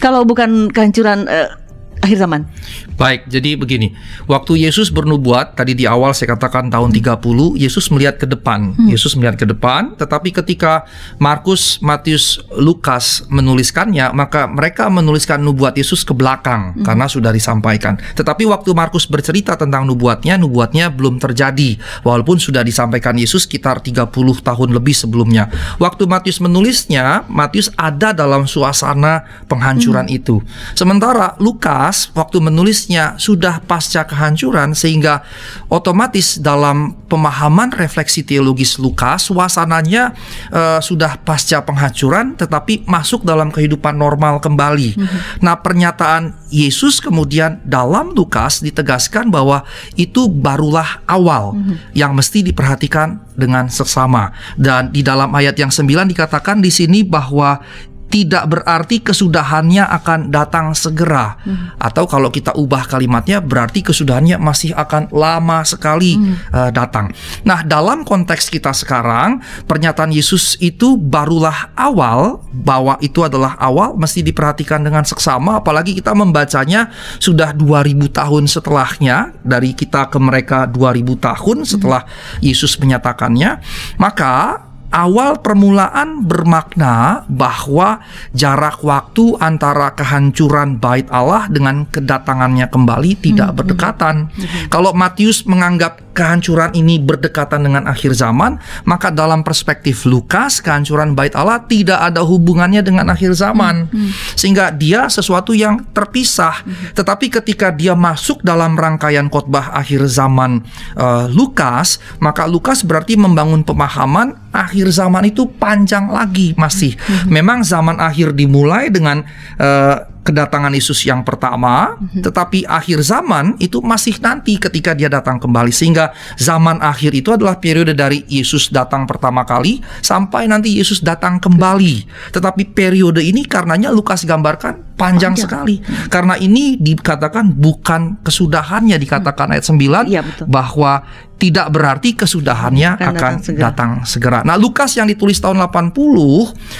Kalau bukan kehancuran uh, akhir zaman. Baik, jadi begini. Waktu Yesus bernubuat tadi di awal saya katakan tahun 30, Yesus melihat ke depan. Hmm. Yesus melihat ke depan, tetapi ketika Markus, Matius, Lukas menuliskannya, maka mereka menuliskan nubuat Yesus ke belakang hmm. karena sudah disampaikan. Tetapi waktu Markus bercerita tentang nubuatnya, nubuatnya belum terjadi walaupun sudah disampaikan Yesus sekitar 30 tahun lebih sebelumnya. Waktu Matius menulisnya, Matius ada dalam suasana penghancuran hmm. itu. Sementara Lukas waktu menulis sudah pasca kehancuran sehingga otomatis dalam pemahaman refleksi teologis Lukas suasananya uh, sudah pasca penghancuran tetapi masuk dalam kehidupan normal kembali. Mm -hmm. Nah, pernyataan Yesus kemudian dalam Lukas ditegaskan bahwa itu barulah awal mm -hmm. yang mesti diperhatikan dengan seksama. Dan di dalam ayat yang 9 dikatakan di sini bahwa tidak berarti kesudahannya akan datang segera hmm. atau kalau kita ubah kalimatnya berarti kesudahannya masih akan lama sekali hmm. uh, datang. Nah, dalam konteks kita sekarang pernyataan Yesus itu barulah awal bahwa itu adalah awal mesti diperhatikan dengan seksama apalagi kita membacanya sudah 2000 tahun setelahnya dari kita ke mereka 2000 tahun setelah hmm. Yesus menyatakannya, maka awal permulaan bermakna bahwa jarak waktu antara kehancuran bait Allah dengan kedatangannya kembali tidak hmm, berdekatan. Hmm, hmm. Kalau Matius menganggap kehancuran ini berdekatan dengan akhir zaman, maka dalam perspektif Lukas kehancuran bait Allah tidak ada hubungannya dengan akhir zaman. Sehingga dia sesuatu yang terpisah. Tetapi ketika dia masuk dalam rangkaian khotbah akhir zaman uh, Lukas, maka Lukas berarti membangun pemahaman akhir zaman itu panjang lagi masih. Memang zaman akhir dimulai dengan uh, kedatangan Yesus yang pertama, mm-hmm. tetapi akhir zaman itu masih nanti ketika dia datang kembali. Sehingga zaman akhir itu adalah periode dari Yesus datang pertama kali sampai nanti Yesus datang kembali. Tetapi periode ini karenanya Lukas gambarkan panjang, panjang. sekali. Mm-hmm. Karena ini dikatakan bukan kesudahannya dikatakan ayat 9 ya, betul. bahwa tidak berarti kesudahannya akan, akan datang, segera. datang segera. Nah, Lukas yang ditulis tahun 80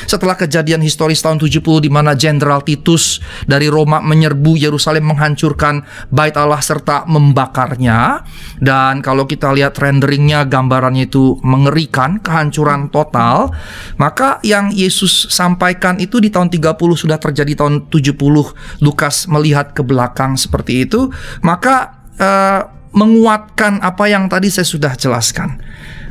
setelah kejadian historis tahun 70 di mana Jenderal Titus dari Roma menyerbu Yerusalem menghancurkan bait Allah serta membakarnya. Dan kalau kita lihat renderingnya gambarannya itu mengerikan kehancuran total. Maka yang Yesus sampaikan itu di tahun 30 sudah terjadi tahun 70 Lukas melihat ke belakang seperti itu. Maka uh, menguatkan apa yang tadi saya sudah jelaskan.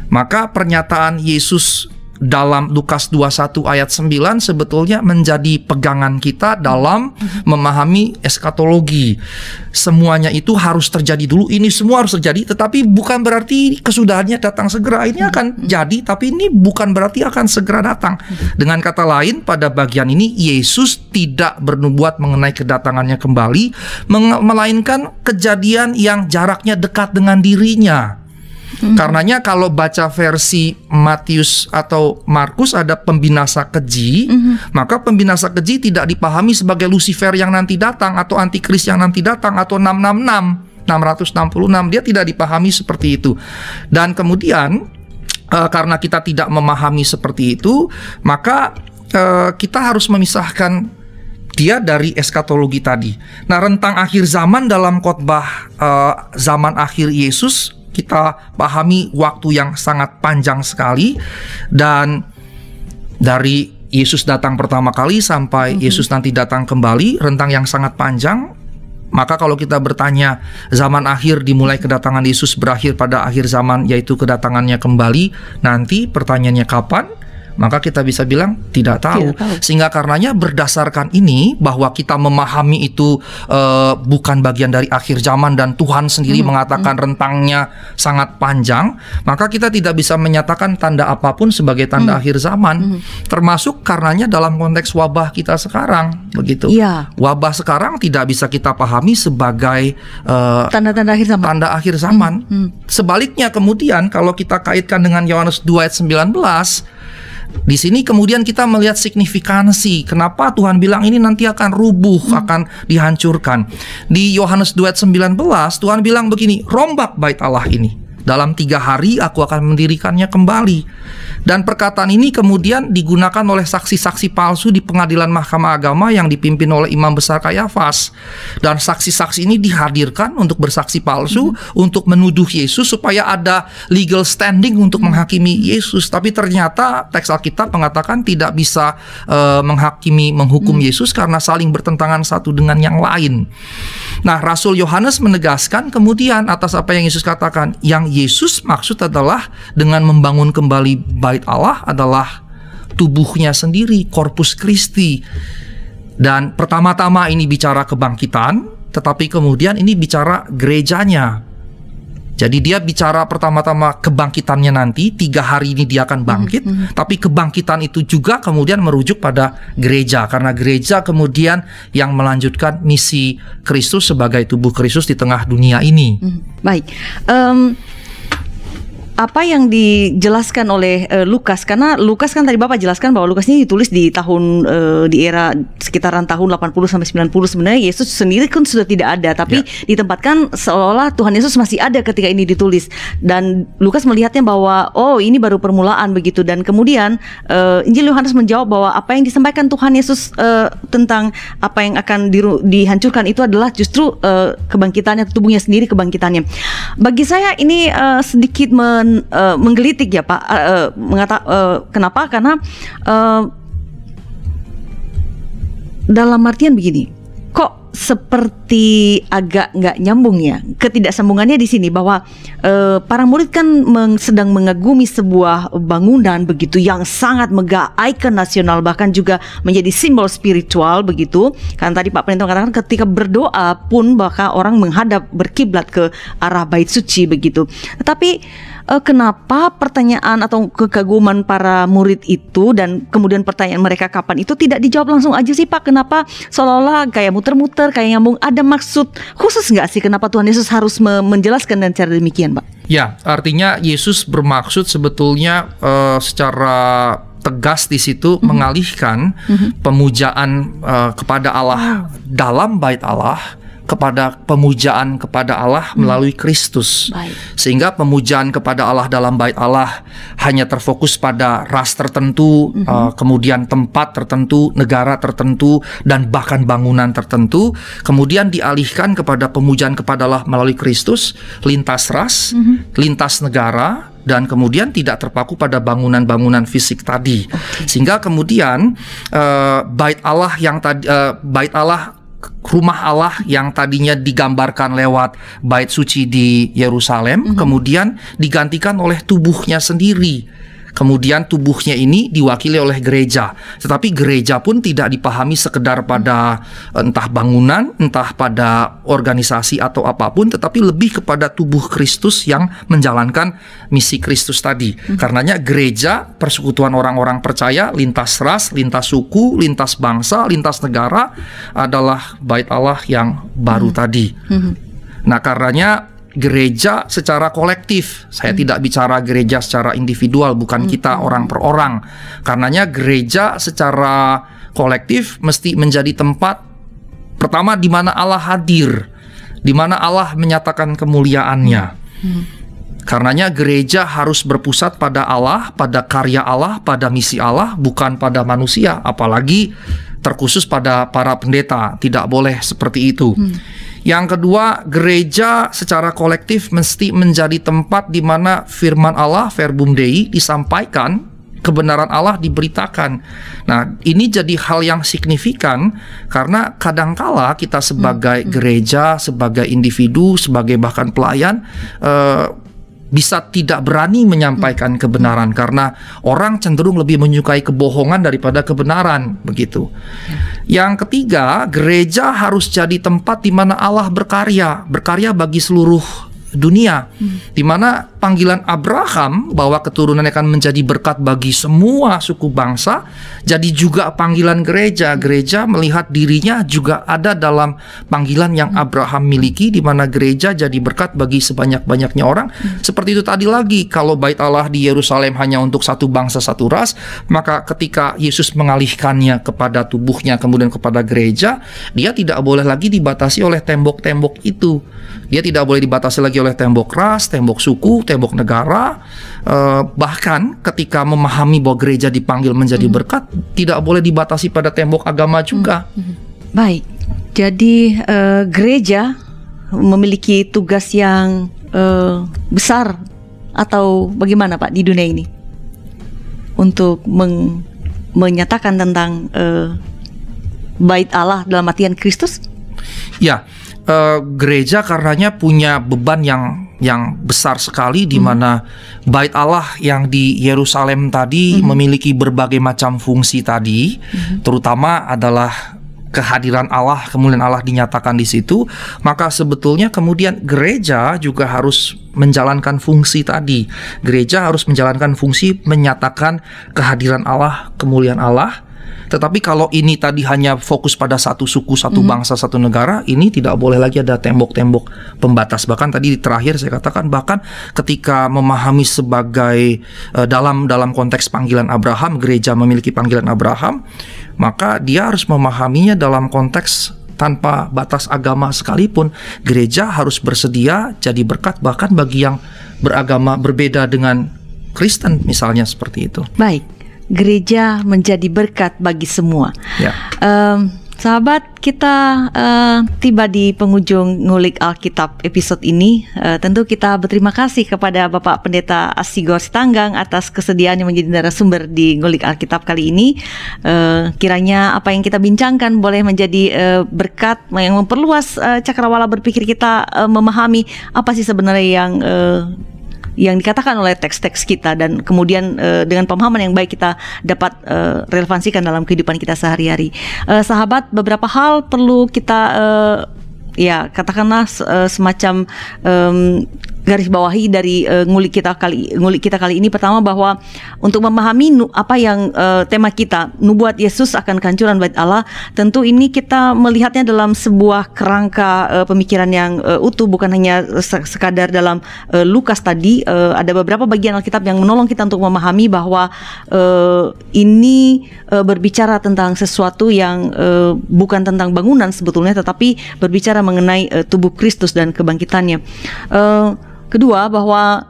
Maka pernyataan Yesus dalam Lukas 21 ayat 9 sebetulnya menjadi pegangan kita dalam memahami eskatologi. Semuanya itu harus terjadi dulu. Ini semua harus terjadi tetapi bukan berarti kesudahannya datang segera. Ini akan jadi tapi ini bukan berarti akan segera datang. Dengan kata lain pada bagian ini Yesus tidak bernubuat mengenai kedatangannya kembali melainkan kejadian yang jaraknya dekat dengan dirinya. Mm-hmm. Karenanya kalau baca versi Matius atau Markus ada pembinasa keji, mm-hmm. maka pembinasa keji tidak dipahami sebagai Lucifer yang nanti datang atau antikris yang nanti datang atau 666 666 dia tidak dipahami seperti itu. Dan kemudian uh, karena kita tidak memahami seperti itu, maka uh, kita harus memisahkan dia dari eskatologi tadi. Nah, rentang akhir zaman dalam khotbah uh, zaman akhir Yesus kita pahami waktu yang sangat panjang sekali dan dari Yesus datang pertama kali sampai mm-hmm. Yesus nanti datang kembali rentang yang sangat panjang maka kalau kita bertanya zaman akhir dimulai kedatangan Yesus berakhir pada akhir zaman yaitu kedatangannya kembali nanti pertanyaannya kapan maka kita bisa bilang tidak tahu. Tidak tahu. Sehingga karenanya berdasarkan ini bahwa kita memahami itu uh, bukan bagian dari akhir zaman dan Tuhan sendiri hmm. mengatakan hmm. rentangnya sangat panjang, maka kita tidak bisa menyatakan tanda apa pun sebagai tanda hmm. akhir zaman. Hmm. Termasuk karenanya dalam konteks wabah kita sekarang, begitu. Ya. Wabah sekarang tidak bisa kita pahami sebagai uh, tanda-tanda akhir zaman. Tanda akhir zaman. Hmm. Hmm. Sebaliknya kemudian kalau kita kaitkan dengan Yohanes 2 ayat 19 di sini kemudian kita melihat signifikansi kenapa Tuhan bilang ini nanti akan rubuh, hmm. akan dihancurkan. Di Yohanes 2:19 Tuhan bilang begini, rombak bait Allah ini. Dalam tiga hari aku akan mendirikannya kembali. Dan perkataan ini kemudian digunakan oleh saksi-saksi palsu di pengadilan mahkamah agama yang dipimpin oleh imam besar Kayafas. Dan saksi-saksi ini dihadirkan untuk bersaksi palsu, hmm. untuk menuduh Yesus supaya ada legal standing untuk menghakimi Yesus. Tapi ternyata teks Alkitab mengatakan tidak bisa uh, menghakimi, menghukum hmm. Yesus karena saling bertentangan satu dengan yang lain. Nah, Rasul Yohanes menegaskan kemudian atas apa yang Yesus katakan, yang Yesus maksud adalah dengan membangun kembali bait Allah adalah tubuhnya sendiri, korpus Kristi. Dan pertama-tama ini bicara kebangkitan, tetapi kemudian ini bicara gerejanya. Jadi dia bicara pertama-tama kebangkitannya nanti, tiga hari ini dia akan bangkit, mm -hmm. tapi kebangkitan itu juga kemudian merujuk pada gereja, karena gereja kemudian yang melanjutkan misi Kristus sebagai tubuh Kristus di tengah dunia ini. Mm -hmm. Baik, um, apa yang dijelaskan oleh uh, Lukas karena Lukas kan tadi Bapak jelaskan bahwa Lukas ini ditulis di tahun uh, di era sekitaran tahun 80 sampai 90 sebenarnya Yesus sendiri kan sudah tidak ada tapi yeah. ditempatkan seolah-olah Tuhan Yesus masih ada ketika ini ditulis dan Lukas melihatnya bahwa oh ini baru permulaan begitu dan kemudian uh, Injil Yohanes menjawab bahwa apa yang disampaikan Tuhan Yesus uh, tentang apa yang akan di, dihancurkan itu adalah justru uh, kebangkitannya tubuhnya sendiri kebangkitannya. Bagi saya ini uh, sedikit men uh, menggelitik ya Pak. Uh, mengata, uh, kenapa? Karena uh, dalam artian begini, kok seperti agak nggak nyambung ya ketidaksambungannya di sini bahwa uh, para murid kan meng, sedang mengagumi sebuah bangunan begitu yang sangat megah ikon nasional bahkan juga menjadi simbol spiritual begitu kan tadi Pak Pendeta mengatakan ketika berdoa pun bahkan orang menghadap berkiblat ke arah bait suci begitu tetapi uh, kenapa pertanyaan atau kekaguman para murid itu dan kemudian pertanyaan mereka kapan itu tidak dijawab langsung aja sih Pak? Kenapa seolah-olah kayak muter-muter, kayak nyambung? Ada maksud khusus nggak sih kenapa Tuhan Yesus harus me menjelaskan dan cara demikian Pak? Ya, artinya Yesus bermaksud sebetulnya uh, secara tegas di situ mm -hmm. mengalihkan mm -hmm. pemujaan uh, kepada Allah wow. dalam bait Allah kepada pemujaan kepada Allah hmm. melalui Kristus. Baik. Sehingga pemujaan kepada Allah dalam bait Allah hanya terfokus pada ras tertentu, hmm. uh, kemudian tempat tertentu, negara tertentu dan bahkan bangunan tertentu, kemudian dialihkan kepada pemujaan kepada Allah melalui Kristus lintas ras, hmm. lintas negara dan kemudian tidak terpaku pada bangunan-bangunan fisik tadi. Okay. Sehingga kemudian uh, bait Allah yang tadi uh, bait Allah rumah Allah yang tadinya digambarkan lewat bait suci di Yerusalem mm -hmm. kemudian digantikan oleh tubuhnya sendiri Kemudian tubuhnya ini diwakili oleh gereja. Tetapi gereja pun tidak dipahami sekedar pada entah bangunan, entah pada organisasi atau apa pun, tetapi lebih kepada tubuh Kristus yang menjalankan misi Kristus tadi. Hmm. Karenanya gereja persekutuan orang-orang percaya lintas ras, lintas suku, lintas bangsa, lintas negara adalah bait Allah yang baru hmm. tadi. Hmm. Nah, karenanya gereja secara kolektif. Saya hmm. tidak bicara gereja secara individual, bukan hmm. kita orang per orang. Karenanya gereja secara kolektif mesti menjadi tempat pertama di mana Allah hadir, di mana Allah menyatakan kemuliaannya. Hmm. Karenanya gereja harus berpusat pada Allah, pada karya Allah, pada misi Allah, bukan pada manusia, apalagi terkhusus pada para pendeta. Tidak boleh seperti itu. Hmm. Yang kedua, gereja secara kolektif mesti menjadi tempat di mana firman Allah, verbum Dei disampaikan, kebenaran Allah diberitakan. Nah, ini jadi hal yang signifikan karena kadangkala kita sebagai hmm, hmm. gereja, sebagai individu, sebagai bahkan pelayan uh, bisa tidak berani menyampaikan hmm. kebenaran karena orang cenderung lebih menyukai kebohongan daripada kebenaran begitu. Yang ketiga, gereja harus jadi tempat di mana Allah berkarya, berkarya bagi seluruh dunia hmm. di mana panggilan Abraham bahwa keturunannya akan menjadi berkat bagi semua suku bangsa jadi juga panggilan gereja gereja melihat dirinya juga ada dalam panggilan yang. Abraham miliki di mana gereja jadi berkat bagi sebanyak-banyaknya orang seperti itu tadi lagi kalau bait Allah di Yerusalem hanya untuk satu bangsa satu ras maka ketika Yesus mengalihkannya kepada tubuhnya kemudian kepada gereja dia tidak boleh lagi dibatasi oleh tembok-tembok itu dia tidak boleh dibatasi lagi oleh tembok ras, tembok suku, tembok negara. Uh, bahkan ketika memahami bahwa gereja dipanggil menjadi hmm. berkat, tidak boleh dibatasi pada tembok agama juga. Hmm. Hmm. Baik, jadi uh, gereja memiliki tugas yang uh, besar atau bagaimana Pak di dunia ini untuk meng menyatakan tentang uh, bait Allah dalam artian Kristus? Ya, uh, gereja karenanya punya beban yang yang besar sekali di hmm. mana hmm. bait Allah yang di Yerusalem tadi hmm. memiliki berbagai macam fungsi tadi, hmm. terutama adalah kehadiran Allah, kemuliaan Allah dinyatakan di situ, maka sebetulnya kemudian gereja juga harus menjalankan fungsi tadi. Gereja harus menjalankan fungsi menyatakan kehadiran Allah, kemuliaan Allah tetapi kalau ini tadi hanya fokus pada satu suku, satu mm-hmm. bangsa, satu negara, ini tidak boleh lagi ada tembok-tembok pembatas. Bahkan tadi di terakhir saya katakan bahkan ketika memahami sebagai uh, dalam dalam konteks panggilan Abraham, gereja memiliki panggilan Abraham, maka dia harus memahaminya dalam konteks tanpa batas agama sekalipun gereja harus bersedia jadi berkat bahkan bagi yang beragama berbeda dengan Kristen misalnya seperti itu. Baik gereja menjadi berkat bagi semua. Ya. Um, sahabat, kita uh, tiba di penghujung ngulik Alkitab episode ini. Uh, tentu kita berterima kasih kepada Bapak Pendeta Asigor Sitanggang atas kesediaannya menjadi narasumber di ngulik Alkitab kali ini. Uh, kiranya apa yang kita bincangkan boleh menjadi uh, berkat yang memperluas uh, cakrawala berpikir kita uh, memahami apa sih sebenarnya yang uh, yang dikatakan oleh teks-teks kita dan kemudian uh, dengan pemahaman yang baik kita dapat uh, relevansikan dalam kehidupan kita sehari-hari. Uh, sahabat, beberapa hal perlu kita uh, ya katakanlah uh, semacam um, garis bawahi dari uh, ngulik kita kali ngulik kita kali ini. Pertama bahwa untuk memahami nu, apa yang uh, tema kita nubuat Yesus akan kehancuran bait Allah tentu ini kita melihatnya dalam sebuah kerangka uh, pemikiran yang uh, utuh bukan hanya sekadar dalam uh, Lukas tadi. Uh, ada beberapa bagian Alkitab yang menolong kita untuk memahami bahwa uh, ini uh, berbicara tentang sesuatu yang uh, bukan tentang bangunan sebetulnya tetapi berbicara mengenai uh, tubuh Kristus dan kebangkitannya. Uh, Kedua bahwa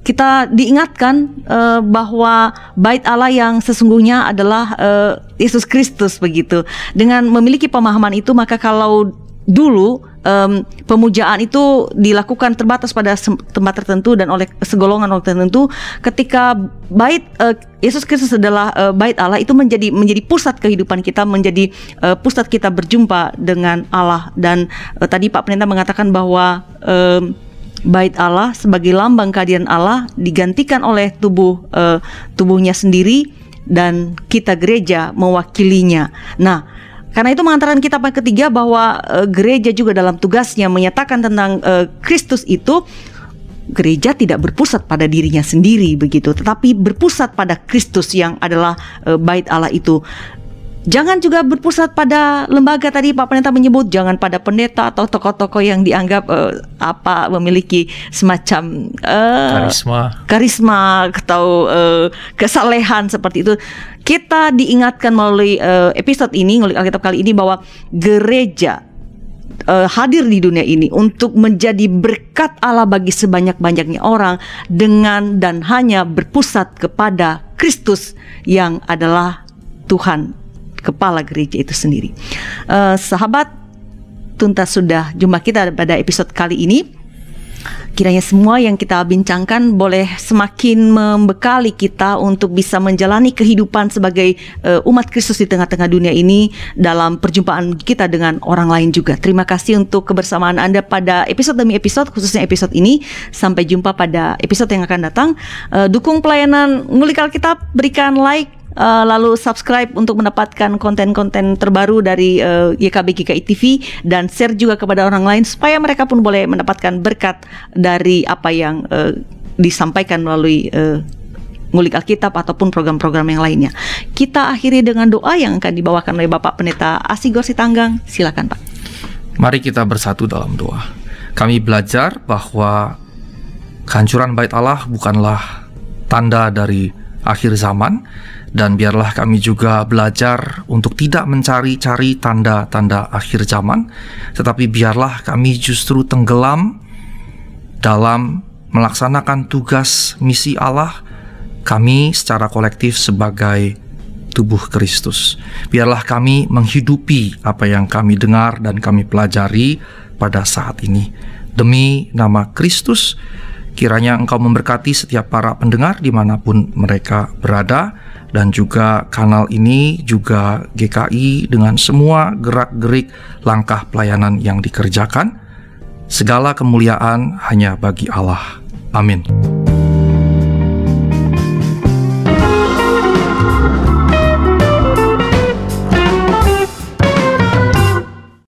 kita diingatkan uh, bahwa bait Allah yang sesungguhnya adalah uh, Yesus Kristus begitu. Dengan memiliki pemahaman itu maka kalau dulu um, pemujaan itu dilakukan terbatas pada tempat tertentu dan oleh segolongan orang tertentu ketika bait uh, Yesus Kristus adalah uh, bait Allah itu menjadi menjadi pusat kehidupan kita menjadi uh, pusat kita berjumpa dengan Allah dan uh, tadi Pak Pendeta mengatakan bahwa um, bait Allah sebagai lambang kehadiran Allah digantikan oleh tubuh uh, tubuhnya sendiri dan kita gereja mewakilinya. Nah, karena itu mengantarkan kita pada ketiga bahwa uh, gereja juga dalam tugasnya menyatakan tentang uh, Kristus itu gereja tidak berpusat pada dirinya sendiri begitu, tetapi berpusat pada Kristus yang adalah uh, bait Allah itu. Jangan juga berpusat pada lembaga tadi Pak Pendeta menyebut jangan pada pendeta atau tokoh-tokoh yang dianggap uh, apa memiliki semacam uh, karisma karisma atau uh, kesalehan seperti itu. Kita diingatkan melalui uh, episode ini ngulik Alkitab kali ini bahwa gereja uh, hadir di dunia ini untuk menjadi berkat Allah bagi sebanyak-banyaknya orang dengan dan hanya berpusat kepada Kristus yang adalah Tuhan kepala gereja itu sendiri. Uh, sahabat, tuntas sudah jumpa kita pada episode kali ini. Kiranya semua yang kita bincangkan boleh semakin membekali kita untuk bisa menjalani kehidupan sebagai uh, umat Kristus di tengah-tengah dunia ini dalam perjumpaan kita dengan orang lain juga. Terima kasih untuk kebersamaan Anda pada episode demi episode, khususnya episode ini. Sampai jumpa pada episode yang akan datang. Uh, dukung pelayanan ngulik Alkitab, berikan like, uh, lalu subscribe untuk mendapatkan konten-konten terbaru dari uh, YKB GKI TV dan share juga kepada orang lain supaya mereka pun boleh mendapatkan berkat dari apa yang uh, disampaikan melalui uh, ngulik Alkitab ataupun program-program yang lainnya. Kita akhiri dengan doa yang akan dibawakan oleh Bapak Pendeta Asigor Sitanggang. Silakan Pak. Mari kita bersatu dalam doa. Kami belajar bahwa kehancuran bait Allah bukanlah tanda dari akhir zaman, dan biarlah kami juga belajar untuk tidak mencari-cari tanda-tanda akhir zaman, tetapi biarlah kami justru tenggelam dalam melaksanakan tugas misi Allah, kami secara kolektif sebagai tubuh Kristus. Biarlah kami menghidupi apa yang kami dengar dan kami pelajari pada saat ini. Demi nama Kristus, kiranya Engkau memberkati setiap para pendengar di mana pun mereka berada, dan juga kanal ini juga GKI dengan semua gerak-gerik langkah pelayanan yang dikerjakan. Segala kemuliaan hanya bagi Allah. Amin.